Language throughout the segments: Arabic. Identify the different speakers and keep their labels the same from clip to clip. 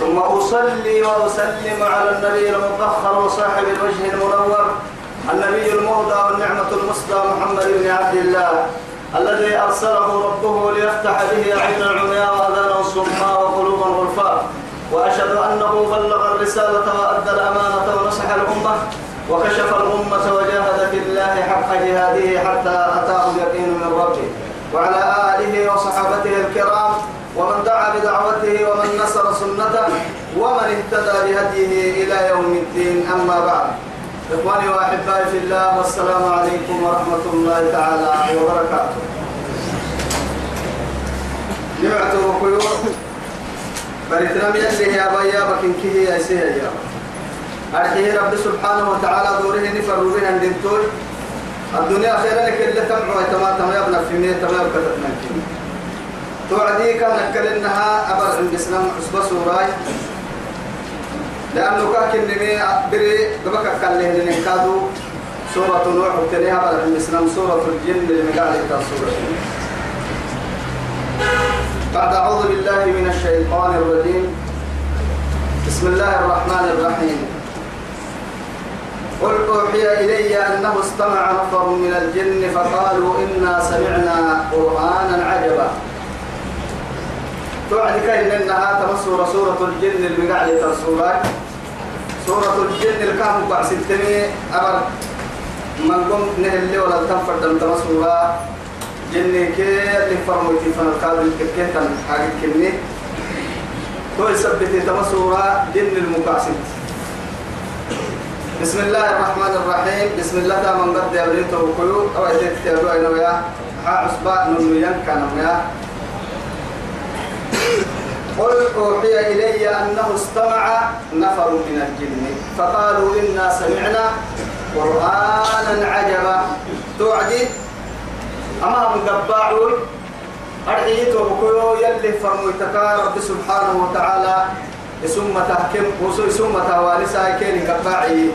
Speaker 1: ثم أصلي وأسلم على النبي المطهر وصاحب الوجه المنور النبي المهدى والنعمة المصدى محمد بن عبد الله الذي أرسله ربه ليفتح به عين العمياء وأذانا صما وقلوبا غرفاء وأشهد أنه بلغ الرسالة وأدى الأمانة ونصح الأمة وكشف الأمة وجاهد في الله حق جهاده حتى أتاه اليقين من ربه وعلى آله وصحابته الكرام ومن اهتدى بهديه إلى يوم الدين أما بعد. إخواني وأحبائي في الله والسلام عليكم ورحمة الله تعالى وبركاته. نعت وقيور بريتنا من اللي يا بيا بكن كيه يا سيه يا رب سبحانه وتعالى دوره نفر بها الدنتوي الدنيا خيرا لك اللي تبعوا تمام تمام يبنى في مية تمام كتبنا كيه توعدي كان نكلنها أبر عند سنم حسب سوراي. لأنه كاك النمي بري دبك كله نكادو سورة نوح وتنيها عند سنم سورة الجن اللي مقالي سورة. بعد أعوذ بالله من الشيطان الرجيم. بسم الله الرحمن الرحيم. قل أوحي إلي أنه استمع نفر من الجن فقالوا إنا سمعنا قرآنا عجبا. توعد كاين انها تمسور سورة الجن المقعد ترسولات سورة الجن الكام بعد ستني أبر من قم نهل ولا تنفر دم تمسورا. جن كي اللي فرموتي فنقاد الككيه تن حاجة كني. تو يثبت تمسورا جن المقاسد بسم الله الرحمن الرحيم. بسم الله من قد يبريته وكيو. أو أجيت تيابو أينو يا ها عصباء نمو ينكا يا قل أوحي إلي أنه استمع نفر من الجن. فقالوا إنا سمعنا قرآنا عجبا. توعدي؟ أما مقبعون أرحيت وبكيو يلي فرموتك رب سبحانه وتعالى. ثم تحكم ثم توالسا كيني قباعي.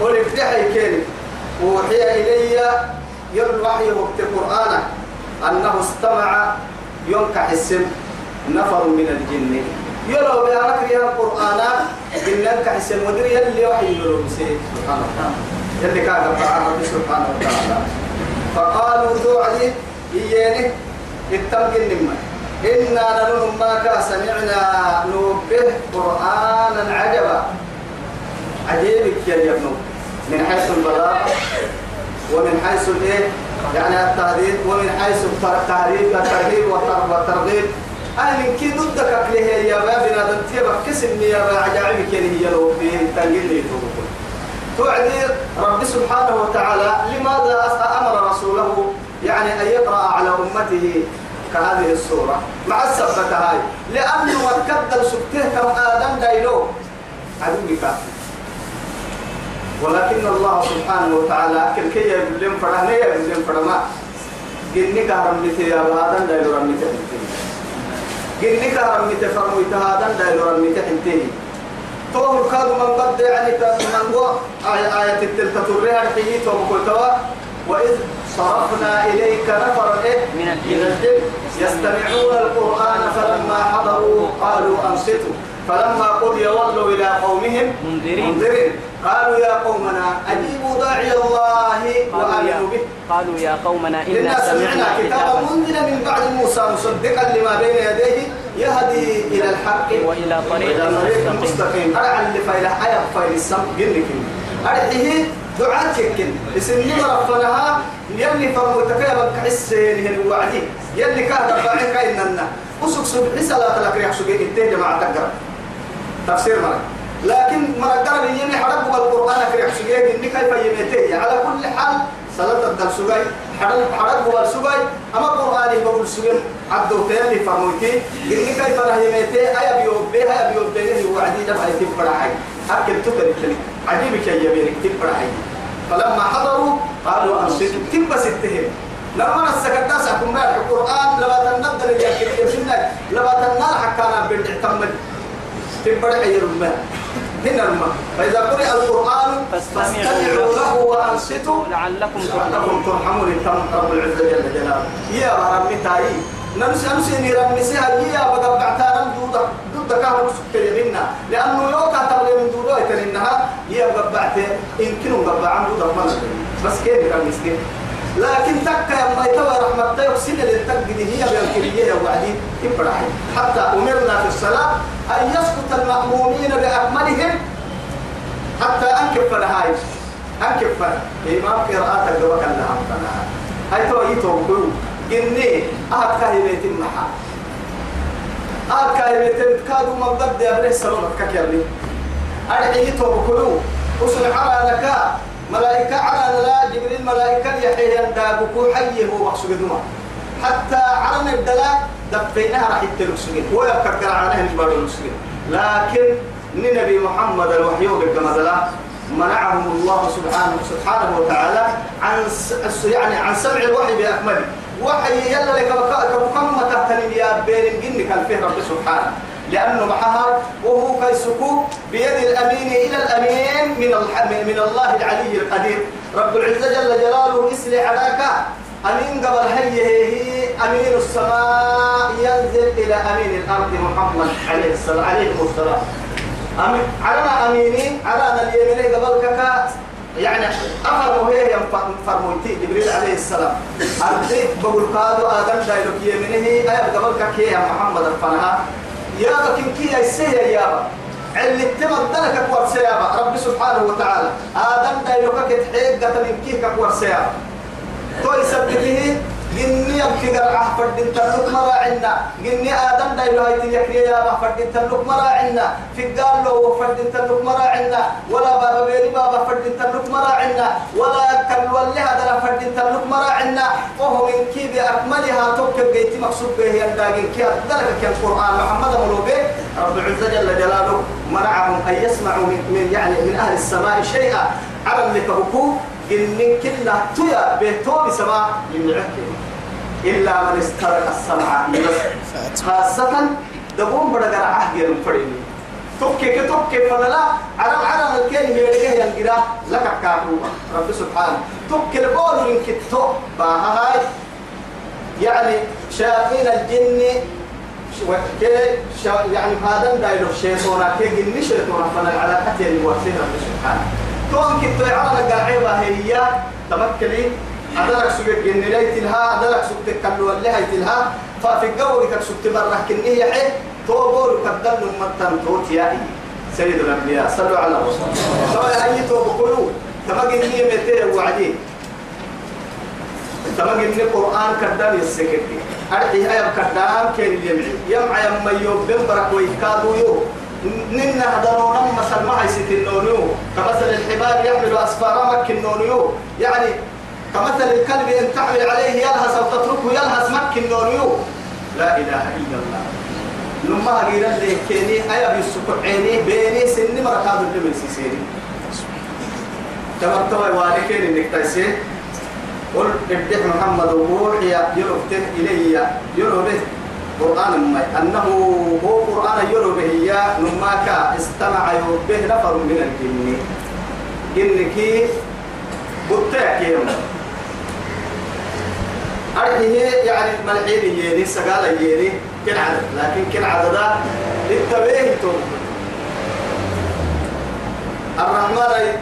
Speaker 1: قل افتحي كيني. أوحي إلي يل وحي وقت القرآن أنه استمع ينكح السم نفر من الجن. بيارك يا القرآن إنك حسن مدري يلي وحي يلو بسيط. سبحانه وتعالى يلي كان رب سبحانه وتعالى. فقالوا توعدي إياني اتقن لما إنا ننم ما سمعنا نوبه قرآنا عجبا. عجيبك يا ابن من حيث البلاغة ومن حيث الايه؟ يعني التهديد ومن حيث التهريب الترهيب والترغيب. أهل كي ضدك أكله يا باب بنا تبقى كسم يا باب عجائبك هي لو في تنقل لي توعدي رب سبحانه وتعالى لماذا أمر رسوله؟ يعني أن يقرأ على أمته كهذه السورة. مع السبة هاي. لأنه وتكدل سبته كم آدم دايلو. عدوك ولكن الله سبحانه وتعالى كل كي لهم فرحنا لهم فرما قلني كهرمتي يا بهذا دايلو رمتي جنك رمي تفرموا هذا دايل رمي تحنتي توه كاد من قد يعني من هو آية آية التلتة تريها الحيي توه وإذ صرفنا إليك نفر إيه؟ من الجن يستمعون القرآن فلما حضروا قالوا أنصتوا. فلما قضي ولوا إلى قومهم منذرين. قالوا يا قومنا أجيبوا داعي الله وآمنوا به.
Speaker 2: قالوا يا قومنا إنا,
Speaker 1: سمعنا كتابا منزلا من بعد موسى مصدقا لما بين يديه يهدي إلى الحق.
Speaker 2: وإلى طريق
Speaker 1: مستقيم. أرعى اللي فايلة حياة فايل السم قلك أرعيه دعاء كن اسم ربنا يلي فرموتك يا بك حسين هن وعدي. يلي كان رفاعك إننا وسك سبح صلاة لك ريح سجيك التين جماعة تقرأ تفسير مرة لكن مرة قرب يمي حرب القرآن كريح سجيك إني كيف يميتي على كل حال صلاة الدل سجاي حرب حرب هو السجاي أما القرآن هو السجاي عبدو تيلي فرموتي إني كيف راه يميتي أيا بيوبي أيا بيوبي وعدي دفع يتفرعي أكل تكر عجيب كي يبينك تفرعي فلما حضروا قالوا أنصتوا تبا ستهم لما السكت تاسع كنا القرآن لما تنبدل اللي يكتب لما تنال حكانا بالتعتمد تبا حي الماء هنا. الماء فإذا قرئ القرآن فاستمعوا له وأنصتوا.
Speaker 2: لعلكم ترحمون.
Speaker 1: رب العزة جل جلاله. يا رب تاي. نمس أمس نيران نسيها يا بقى بعتارا دودا دودا كهرب سكر منا لأنه يوكا تبلي من دودا يتنينها يا بقى بعت يمكنوا بقى عن دودا بس كيف كان مسكين لكن تكا يا ما يتوى رحمة سنة للتقد هي يا وعدي إبراهيم. حتى أمرنا في الصلاة أن يسقط المأمومين بأكملهم حتى أنكف هاي أنكف. إمام قراءة الجواب كان لها هاي تو يتو كلو. جني أهد كاهي بيت المحا أهد كاهي بيت كادو مقدد يا بني السلام كاكيالي أرحي يتو كلو وصل على لك. ملائكة على لا جبريل ملائكة يحيي دابكو حيه هو مقصود دما حتى على الدلا دفيناها راح يتلوسين ويبكر على الجبال المسلمين لكن نبي محمد الوحي بالجمدلا منعهم الله سبحانه سبحانه وتعالى عن يعني عن سمع الوحي بأكمله. وحي يلا لك كم تهتني يا بين جنك الفه رب سبحانه. لأنه معها وهو كيسكو بيد الأمين إلى الأمين من. من الله العلي القدير. رب العزة جل جلاله اسلي عليك. أمين قبل هي هي أمين السماء ينزل إلى أمين الأرض محمد عليه السلام عليه السلام. على أميني على اليمين قبل كك يعني أفر وهي فرموتي جبريل عليه السلام. أرضي بقول كادو آدم دايلوك يمينه أيب قبل كك يا محمد الفنها يا بكين كي يا سيا يا با اللي تمدلك كوار سيابا. رب سبحانه وتعالى. آدم دايلوك كتحيق قتل كيه كوار سيابا. تو يثبته جني يبكي قرعة فردين تلوك مراعنا جني آدم دايلو هاي تيكري يا با فردين تلوك مراعنا في قال له فردين تلوك مراعنا ولا بابا بيري بابا فردين تلوك مراعنا ولا كل ولا هذا فردين تلوك مراعنا وهو من كي بأكملها توك بيتي مقصود به ينداقين كي ذلك كان القرآن محمد مولوبي رب العزة جل جلاله منعهم أن يسمعوا من يعني من أهل السماء شيئا. على اللي كبكو إن كلا تويا بيتو بسماء يمنعك إلا من استرق السمع خاصة دبون بدأ عهد ينفرني توكي كتوكي فلا على على الكلمة هي الجرا لك كاتوبة رب سبحانه. توكي القول من كتو باهاي يعني شياطين الجن. يعني هذا دايلو شيطانا كي جن شيطانا فلا على حتى الوسيلة رب سبحانه. تون كتو على القاعدة هي. تمكلي أدرك سوق جن ليت لها أدرك سوق تكلوا اللي تلها. ففي الجو كسبت مرة كنية حي توبور كدل متن توت يا سيد الأنبياء صلوا على الرسول سواء أي توب كلوا تمجن نية متى وعدين تمجن نية قرآن كدل يسكت. أرحي هاي كدام كين يمعي. يمعي يما يوم بمبرك ويكادو يو. ننا هدرون مثل ما يسيت النونيو كمثل الحمار يحمل أسفار مك النونيو يعني كمثل الكلب إن تحمل عليه يلهث أو تتركه يلهث مك النونيو لا إله إلا الله. لما غير اللي كيني أيا بيسكت عيني بيني سني مركاد اللي من سيسيني تمرتوا والكين إنك تيسين قل ابدح محمد وروحي يرفته إلي يرفته قرآن ما أنه هو قرآن يرفه يا نماك استمع يرفه نفر من الجن. جنك بطيك يوم أرحيه يعني ملحين يلي سقال يلي كل عدد. لكن كل عدد التبيه توم الرحمن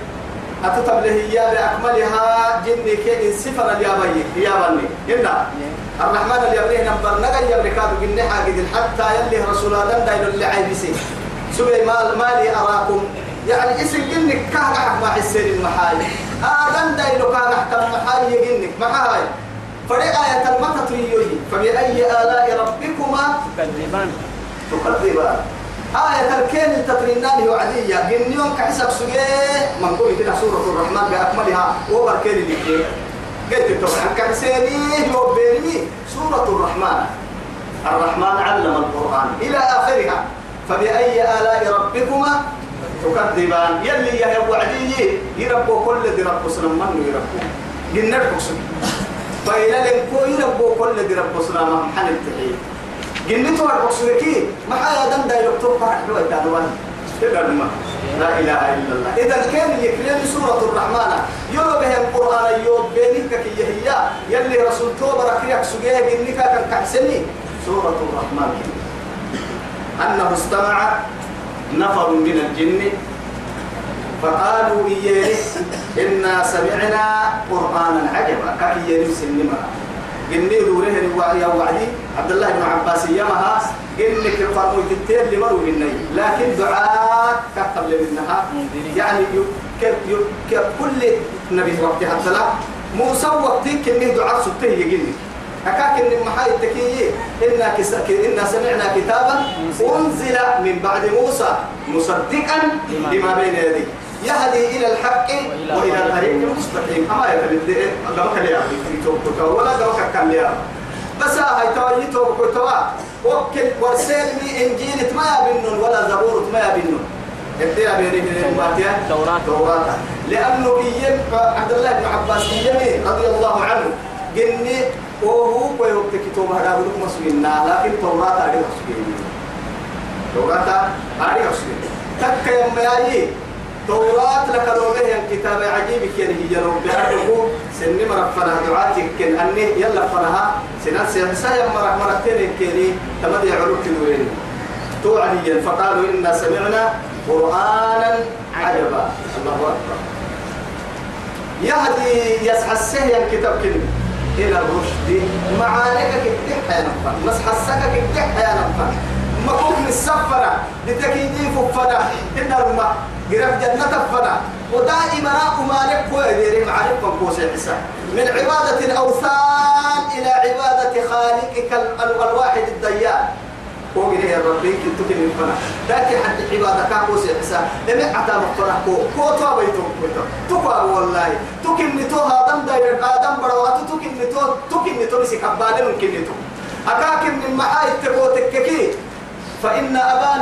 Speaker 1: أتتب له بأكملها جني كي سفر اليابي يابني إنا الرحمن اليابي نمبر نغا يبري كادو جني حاجد حتى يلي رسول الله دايلو اللي عيبسي سبي مال مالي أراكم. يعني اسم جنك كهك حق ما حسين المحاي. آدم دايلو كهك حق المحاي جنك محاي. فري آية المتى تريوي فبأي آلاء ربكما
Speaker 2: تكذبان.
Speaker 1: تكذبان. آية الكين التطرينان وعدية جنيون كحسب سجيه من قول كده سورة الرحمن بأكملها. وبر كين اللي قلت طبعا كحسيني وبيني سورة الرحمن. الرحمن علم القرآن إلى آخرها. فبأي آلاء ربكما تكذبان. يلي يا وعدي يربو كل دي رب سلام من يربو جنر بكسو فإلى لنكو يربو كل دي رب سلام محل التحيي جنتو بكسو كي ما حيا دم دا يكتب فرح لو الدانوان لا إله إلا الله. إذا كان يكرم سورة الرحمن. يلو به القرآن يوب بينك كي هي يلي رسول توبة ركيك سجيه جنك كان كحسني سورة الرحمن. أنه استمع نفر من الجن. فقالوا إياه إنا سمعنا قرآنا عجبا. كأي سنما قلني دوره يا وعدي. عبد الله بن عباس يمها. قلني كفرموا تتير لمروا مني. لكن دعاء كتب منها يعني كل نبي وقت حتى لا. موسى وقت كني دعاء سته يقلني أكاك إن محاي التكيي إنا كس... إنا سمعنا كتابا أنزل من بعد موسى مصدقا لما بين يديه. يهدي إلى الحق وإلى الطريق المستقيم أما يتبدأ قبك ليا ولا قبك كان بس هاي توي توي توا وكل ورسلني إنجيل ما يبنون ولا زبور ما يبنون. ابتدى بيني بين المباتيا
Speaker 2: توراة.
Speaker 1: توراة. لأنه يم عبد الله بن عباس يمي رضي الله عنه. جني وهو كوي كتب هذا بلوك مسوينا لكن توراة عليه مسوينا توراة عليه تك يوم ياي توراة لك لو به الكتاب عجيب كان هي لو بيعرفه سن مرفنا دعاتك كن أني يلا فنها سنة سنة مرة مرتين كني تمدي علوك الوين توعديا فقالوا إنا سمعنا قرآنا عجبا. الله أكبر. يهدي السهي الكتاب كن إلى الرشد. معانك كتح يا نفع. مسحسك كتح يا نفع. ما كنت من السفرة لتكيدي ففرة إن الماء قرب جنة فنا ودائما أمالك هو يدير معرف منقوس الحساب من عبادة الأوثان إلى عبادة خالقك ال- الواحد الديان. هو قال يا ربي كنت كن فنا. لكن حد عبادة كاكوس الحساب لم عتا مقترح كو. كو تو بيتو بيتو تقوى والله. تكن تو هذا داير آدم بروات تكن تو تكن تو بس كبادن ممكن تو أكاكن من محاي تبوتك كي. فإن أبا